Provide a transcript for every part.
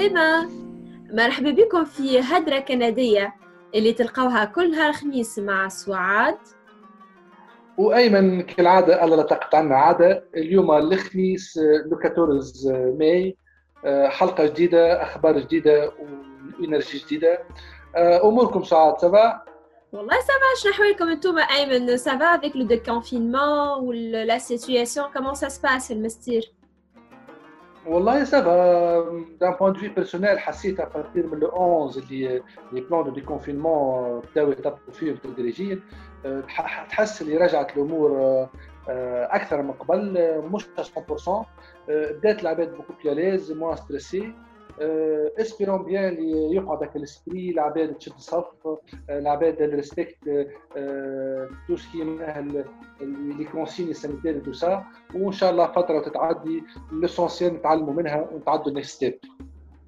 عسلامة مرحبا بكم في هدرة كندية اللي تلقوها كل نهار خميس مع سعاد. وأيمن كالعادة ألا لا تقطعنا عادة اليوم الخميس le 14 ماي حلقة جديدة أخبار جديدة و énergie جديدة. أموركم سعاد ça va والله ça va شنو أحوالكم أنتم أيمن ça va avec le la situation comment ça se passe المستير؟ والله ça va d'un point de vue personnel حسيت à partir من le 11 اللي les plans de déconfinement بداو يطبقوا فيهم تدريجيا تحس اللي رجعت الأمور أكثر من قبل مش 100% بدأت العباد beaucoup plus à l'aise moins stressés espérons bien اللي يقعد هكا l'esprit العباد تشد الصف العباد respectent tout ce qui les consignes sanitaires tout ça وإن شاء الله فترة تتعدي l'essentiel نتعلموا منها ونتعدوا ال next step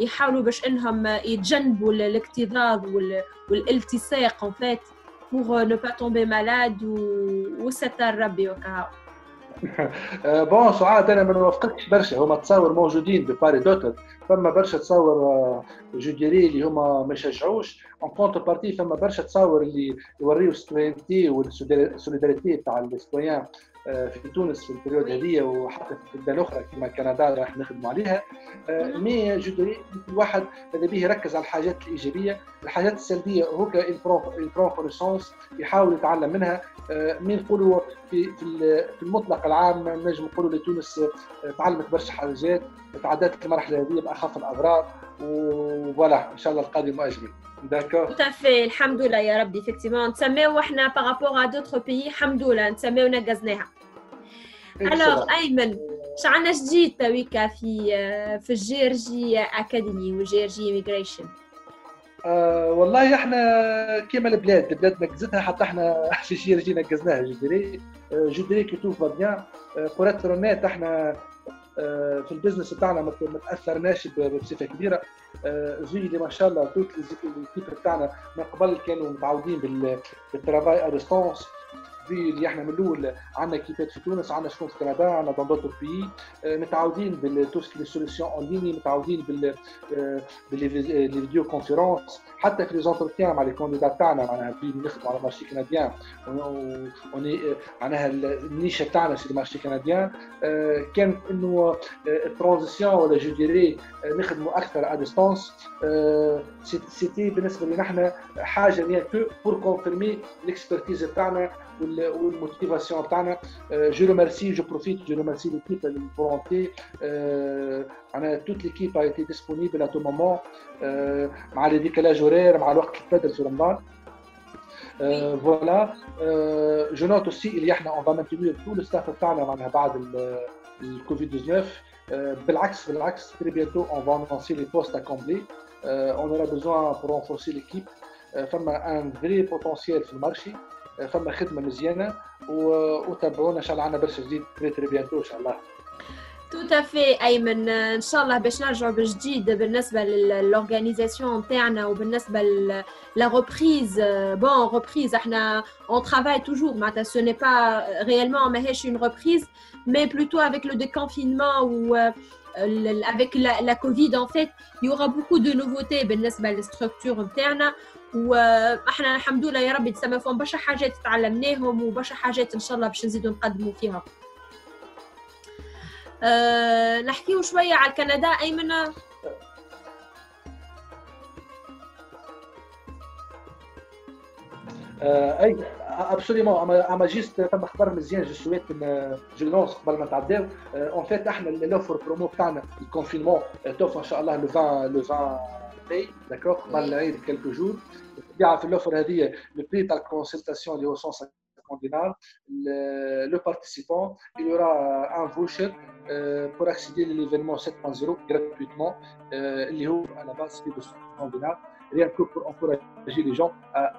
يحاولوا باش إنهم يتجنبوا الاكتظاظ والالتصاق en fait pour ne pas tomber malade وستر ربي وكهو. bon سعاد أنا ما نوافقكش برشا. هما تصاور موجودين de part et d'autre فما برشا تصاور je dirais اللي هما ما يشجعوش en contrepartie فما برشا تصاور اللي يوريو citoyenneté وال solidarité تاع ال citoyens في تونس في ال période هذه وحتى في البلدان الأخرى كما كندا راح نخدموا عليها. mais je dirais الواحد ماذا به يركز على الحاجات الإيجابية الحاجات السلبية. هو il prend connaissance يحاول يتعلم منها. mais نقولوا في في المطلق العام نجم نقولوا لتونس تعلمت برشا حاجات. تعدت المرحلة هذه بأخف الأضرار و voilà إن شاء الله القادم اجمل D'accord. Tout à fait, الحمد لله يا ربي. Effectivement نسميو إحنا par rapport à d'autres pays الحمد لله. نسميو نقزناها. Alors أيمن شنوا جديد تويكا في في ال GRG Academy وال GRG Immigration آه والله إحنا كيما البلاد البلاد نقزتها حتى إحنا في ال GRG نقزناها je dirais je dirais que tout va bien pour être honnête إحنا في ال business بتاعنا ما تأثرناش بصفة كبيرة. زي اللي ما شاء الله toute l'équipe بتاعنا من قبل كانوا متعودين بال travail à distance في اللي إحنا من الأول عندنا كيفات في تونس عندنا شكون في كندا عندنا dans d'autres pays متعودين بال tout ce qui est solutions en ligne متعودين بال بال vidéoconférence حتى في les entretiens مع les candidats تاعنا معناها في نخدموا على marché canadien on est معناها ال niche تاعنا في ال marché canadien كانت إنه ال transition ولا je dirais نخدموا أكثر à distance سيتي بالنسبة لنا إحنا حاجة بور كونفيرمي ليكسبرتيز تاعنا والموتيفاسيون تاعنا جو ريميرسي جو بروفيت جو ريميرسي ليكيب الفولونتي معناها توت ليكيب ا ايتي ديسپونيبل ا تو مومون مع لي ديكالاج اورير مع الوقت البدل في رمضان فوالا جو نوت اوسي اللي احنا اون فا مانتينير تو الستاف تاعنا معناها بعد الكوفيد 19 بالعكس بالعكس تري بيانتو اون فا نونسي لي بوست ا كومبلي اون اورا بيزوان بور رونفورسي ليكيب فما ان فري بوتونسيال في المارشي فما خدمه مزيانه وتابعونا ان شاء الله عندنا برشا جديد تري تري بيانتو ان شاء الله تو افي ايمن ان شاء الله باش نرجعوا بجديد بالنسبه للاورغانيزاسيون تاعنا وبالنسبه لا ريبريز بون ريبريز احنا اون ترافاي توجور معناتها سو ني با ريالمون ماهيش اون ريبريز مي بلوتو افيك لو déconfinement و avec la, la Covid, en fait, il y aura beaucoup de nouveautés بالنسبة للستركتور نتاعنا وإحنا الحمد لله يا ربي تسمى فيهم برشا حاجات تعلمناهم وبرشا حاجات إن شاء الله باش نزيدوا نقدموا فيها. أه نحكيو شوية على كندا أيمن آه أي absolument أما juste فما خبر مزيان je souhaite je قبل ما نتعداو en fait إحنا ال offre promo بتاعنا ال confinement توفى إن شاء الله le 20 le 20 mai, d'accord? Oui. de quelques jours. L'offre, le prix de la consultation est au 150 dinars. Le, le, participant, il y aura euh, un voucher euh, pour accéder à l'événement 7.0 gratuitement. Euh, il est à la base, de 100 dinars, rien que pour encourager les gens à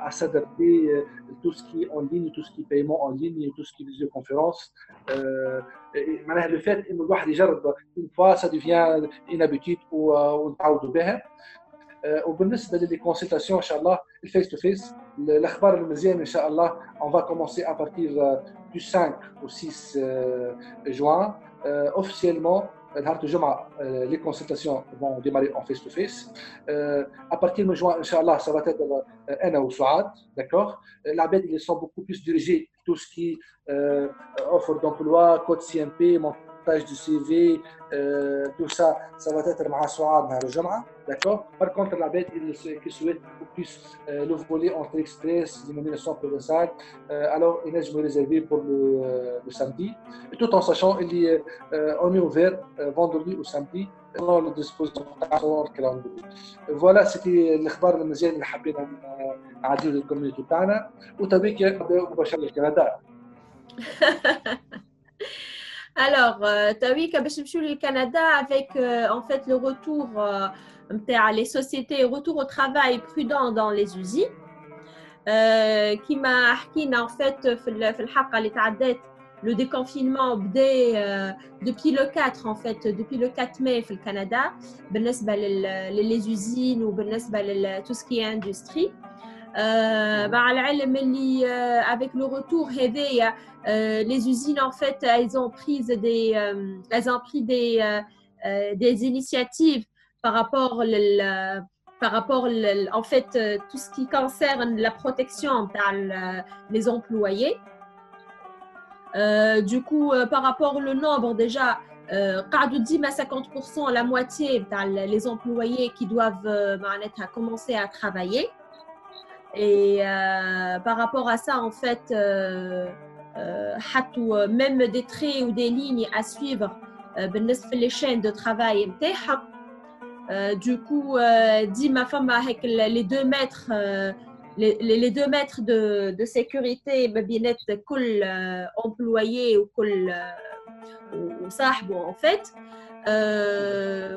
à s'adapter à tout ce qui est en ligne, tout ce qui est paiement en ligne, tout ce qui est visioconférence. Euh, le fait que الواحد يجرب une fois ça devient une habitude ونتعودوا بها وبالنسبه للكونسلتاسيون ان شاء الله الفيس تو فيس الاخبار المزيان ان شاء الله on va commencer à partir du 5 au 6 juin officiellement euh, euh, les consultations vont démarrer en face-to-face. Euh, à partir de juin, ça va être Anna ou Souad, d'accord? L'Abed, ils sont beaucoup plus dirigés, tout ce qui offre d'emploi, code CMP, page du CV, euh, tout ça, ça va être مع سعاد نهار الجمعة, d'accord Par contre, la bête qui souhaite beaucoup plus euh, le voler entre express, dénomination provençale, euh, alors il est réservé pour le, euh, le samedi, et tout en sachant qu'il est, euh, on est ouvert euh, vendredi ou samedi dans le disposition فوالا سيتي الاخبار المزيان اللي حبينا نعديو للكوميونيتي تاعنا وتبيك نبداو مباشره للكندا Alors, Tawika, باش نمشيو للكندا avec euh, en fait le retour euh, نتاع les sociétés, retour au travail prudent dans les usines. Euh, qui كيما حكينا en fait في الحلقة اللي تعدات le déconfinement بدأ depuis le 4 en fait depuis le 4 mai في الكندا بالنسبة لل les usines ou بالنسبة لل tout ce qui est industrie. avec le retour les usines en fait elles ont pris des elles ont pris des des initiatives par rapport par rapport en fait tout ce qui concerne la protection des employés du coup par rapport au nombre déjà قعدوا ديما 50% la moitié les employés qui doivent commencer à travailler et euh, par rapport à ça, en fait, euh, euh, même des traits ou des lignes à suivre les chaînes de travail du coup dit ma femme avec les deux mètres les, les deux mètres de, de sécurité bien employé ou ou en fait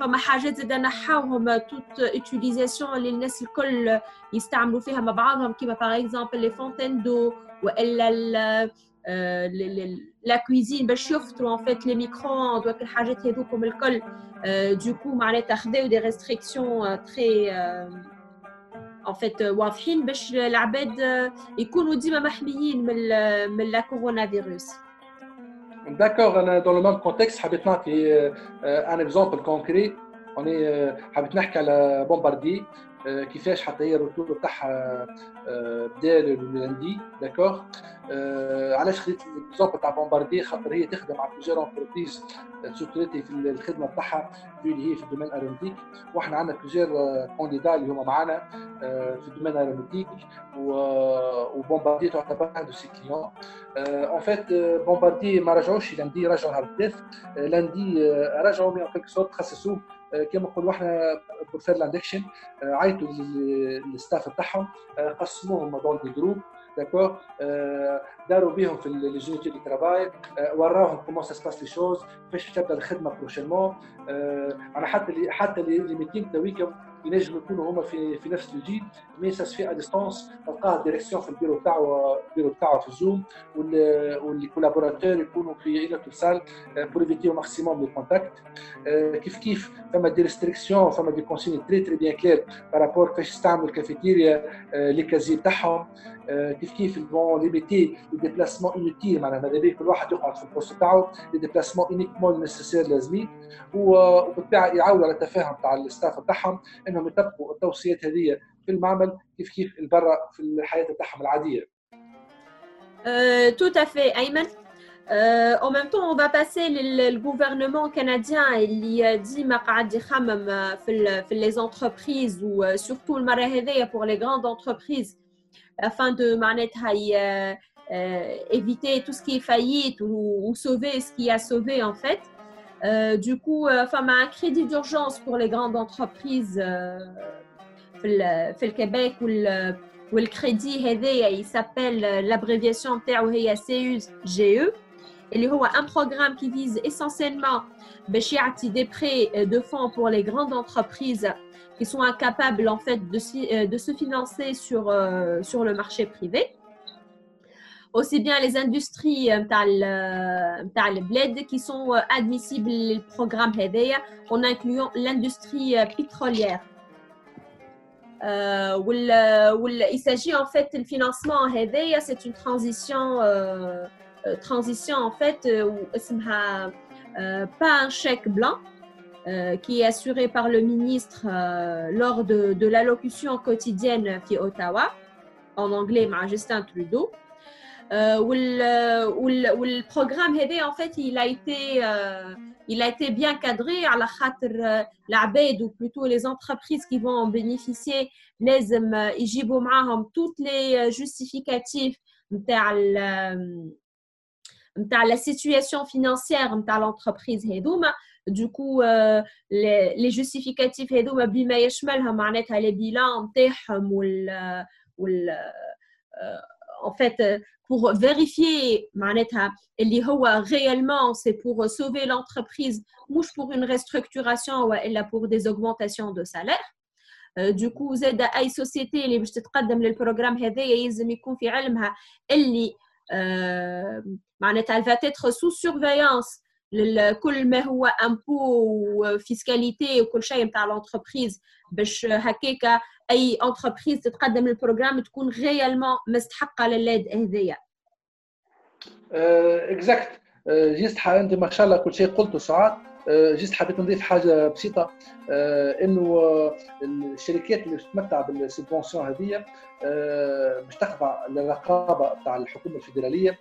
فما حاجات زاد نحاوهم توت اتيليزاسيون اللي الناس الكل يستعملوا فيها مع بعضهم كيما باغ اكزومبل لي فونتين دو والا لا كويزين باش يفطروا ان فيت لي ميكرووند وك الحاجات هذوكم الكل دوكو معناتها خذاو دي ريستريكسيون تري ان فيت واضحين باش العباد يكونوا ديما محميين من من لا كورونا فيروس D'accord, dans le même contexte, un exemple concret. On est, à la Bombardier. كيفاش حتى هي الرتوبه تاعها بدا lundi d'accord علاش خديت l'exemple تاع Bombardier خاطر هي تخدم مع plusieurs entreprises sous-traitées في الخدمة تاعها في اللي هي في ال domaine aéronautique وإحنا عندنا plusieurs candidats اللي هما معانا في ال domaine aéronautique و Bombardier تعتبر un de ses clients. Euh, en fait, Bombardier ما رجعوش lundi رجعوا نهار الثلاث lundi رجعوا en quelque sorte خصصوه كما نقولوا إحنا pour faire l'induction عيطوا لل staff بتاعهم قسموهم dans des groupes d'accord داروا بهم في les unités de travail وراهم comment ça se passe les choses كيفاش تبدأ الخدمة prochainement أنا حتى اللي حتى ال les meetings تويكا ينجموا يكونوا هما في في نفس الجيل mais ça se fait à distance تلقى la direction في البيرو تاعو البيرو تاعو في ال Zoom و les collaborateurs يكونوا في une salle pour éviter maximum les contacts كيف كيف؟ فما des restrictions فما des consignes très très bien claires par rapport كيفاش يستعملوا الكافيتيريا les casiers تاعهم كيف كيف faut limiter les déplacements inutiles معناها ماذا بيك كل واحد يقعد في ال poste تاعو les déplacements uniquement nécessaires لازمين وبالطبيعة يعاودوا على التفاهم تاع ال staff تاعهم انهم يطبقوا التوصيات هذه في المعمل كيف كيف برا في الحياه تاعهم العاديه. tout à fait, Ayman. Euh, en même temps, on va passer le, le gouvernement canadien. Il a dit les entreprises ou surtout le pour les grandes entreprises afin de euh, euh, éviter tout ce qui est faillite ou, ou, sauver ce qui a sauvé en fait. Euh, du coup, enfin, un crédit d'urgence pour les grandes entreprises في الكيبيك والكريدي هذايا il s'appelle l'abréviation تاعو هي CUGE اللي هو un programme qui vise essentiellement باش يعطي des prêts de fonds pour les grandes entreprises qui sont incapables en fait de, de se financer sur, sur le marché privé aussi bien les industries bled qui sont admissibles au programme هذايا en incluant l'industrie pétrolière euh, il s'agit en fait le financement c'est une transition euh, euh, transition en fait pas un chèque blanc qui est assuré par le ministre lors de, de l'allocution quotidienne à Ottawa en anglais Justin Trudeau le programme en fait il a été il a été bien cadré à la خاطر العباد ou plutôt les entreprises qui vont en bénéficier لازم يجيبوا معاهم toutes les justificatifs نتاع نتاع la situation financière نتاع l'entreprise هذوما du coup les, les justificatifs هذوما بما يشملها معناتها les bilans نتاعهم وال وال en fait pour vérifier اللي هو réellement c'est pour sauver l'entreprise مش pour une restructuration والا pour des augmentations de salaire du coup زاد اي سوسيتي اللي باش تتقدم للبروغرام هذايا يلزم يكون في علمها اللي معناتها va être sous Surveillance كل ما هو impôts و fiscalité وكل شيء نتاع l'entreprise باش هكاك أي entreprise تتقدم لل programme تكون réellement مستحقة لل aide هذايا. exact juste انت ما شاء الله كل شيء قلته سعاد. juste حبيت نضيف حاجة بسيطة. إنه الشركات اللي تتمتع بال subvention هذه باش تخضع للرقابة تاع الحكومة الفيدرالية.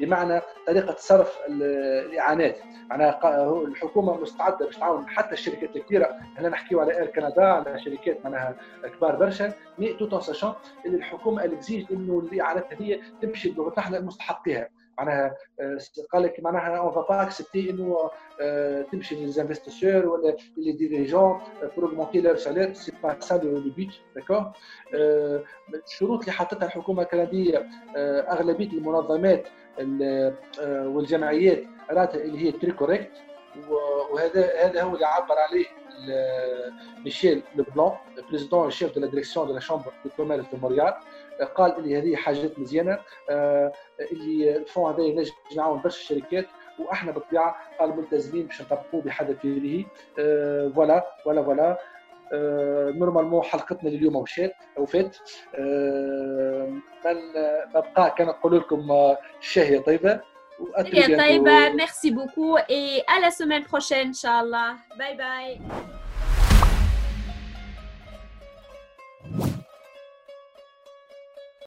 بمعنى طريقة صرف الإعانات. معناها الحكومة مستعدة باش تعاون حتى الشركات الكبيرة هنا نحكيو على اير كندا على شركات معناها كبار برشا mais tout en sachant الحكومة اللي إنه الإعانات هذه تمشي بلغتنا لمستحقيها معناها آه، قال لك معناها on va pas accepter إنه آه، تمشي لل investisseurs ولا les dirigeants pour augmenter leur salaire c'est pas ça le but d'accord الشروط اللي حطتها الحكومة الكندية آه، أغلبية المنظمات والجمعيات راتها اللي هي très correctes وهذا هذا هو اللي عبر عليه ميشيل لبلان président et chef de la direction de la Chambre de commerce de Montréal قال اللي هذه حاجات مزيانة آه، اللي ال fonds هذا ينجم يعاون برشا الشركات وأحنا بالطبيعة قال ملتزمين باش نطبقوا بحذافيره آه، voilà voilà voilà. normalement حلقتنا لليوم وشات وفات نبقى كان نقول لكم الشهيه طيبة. طيبة merci beaucoup et la semaine prochaine إن شاء الله. bye bye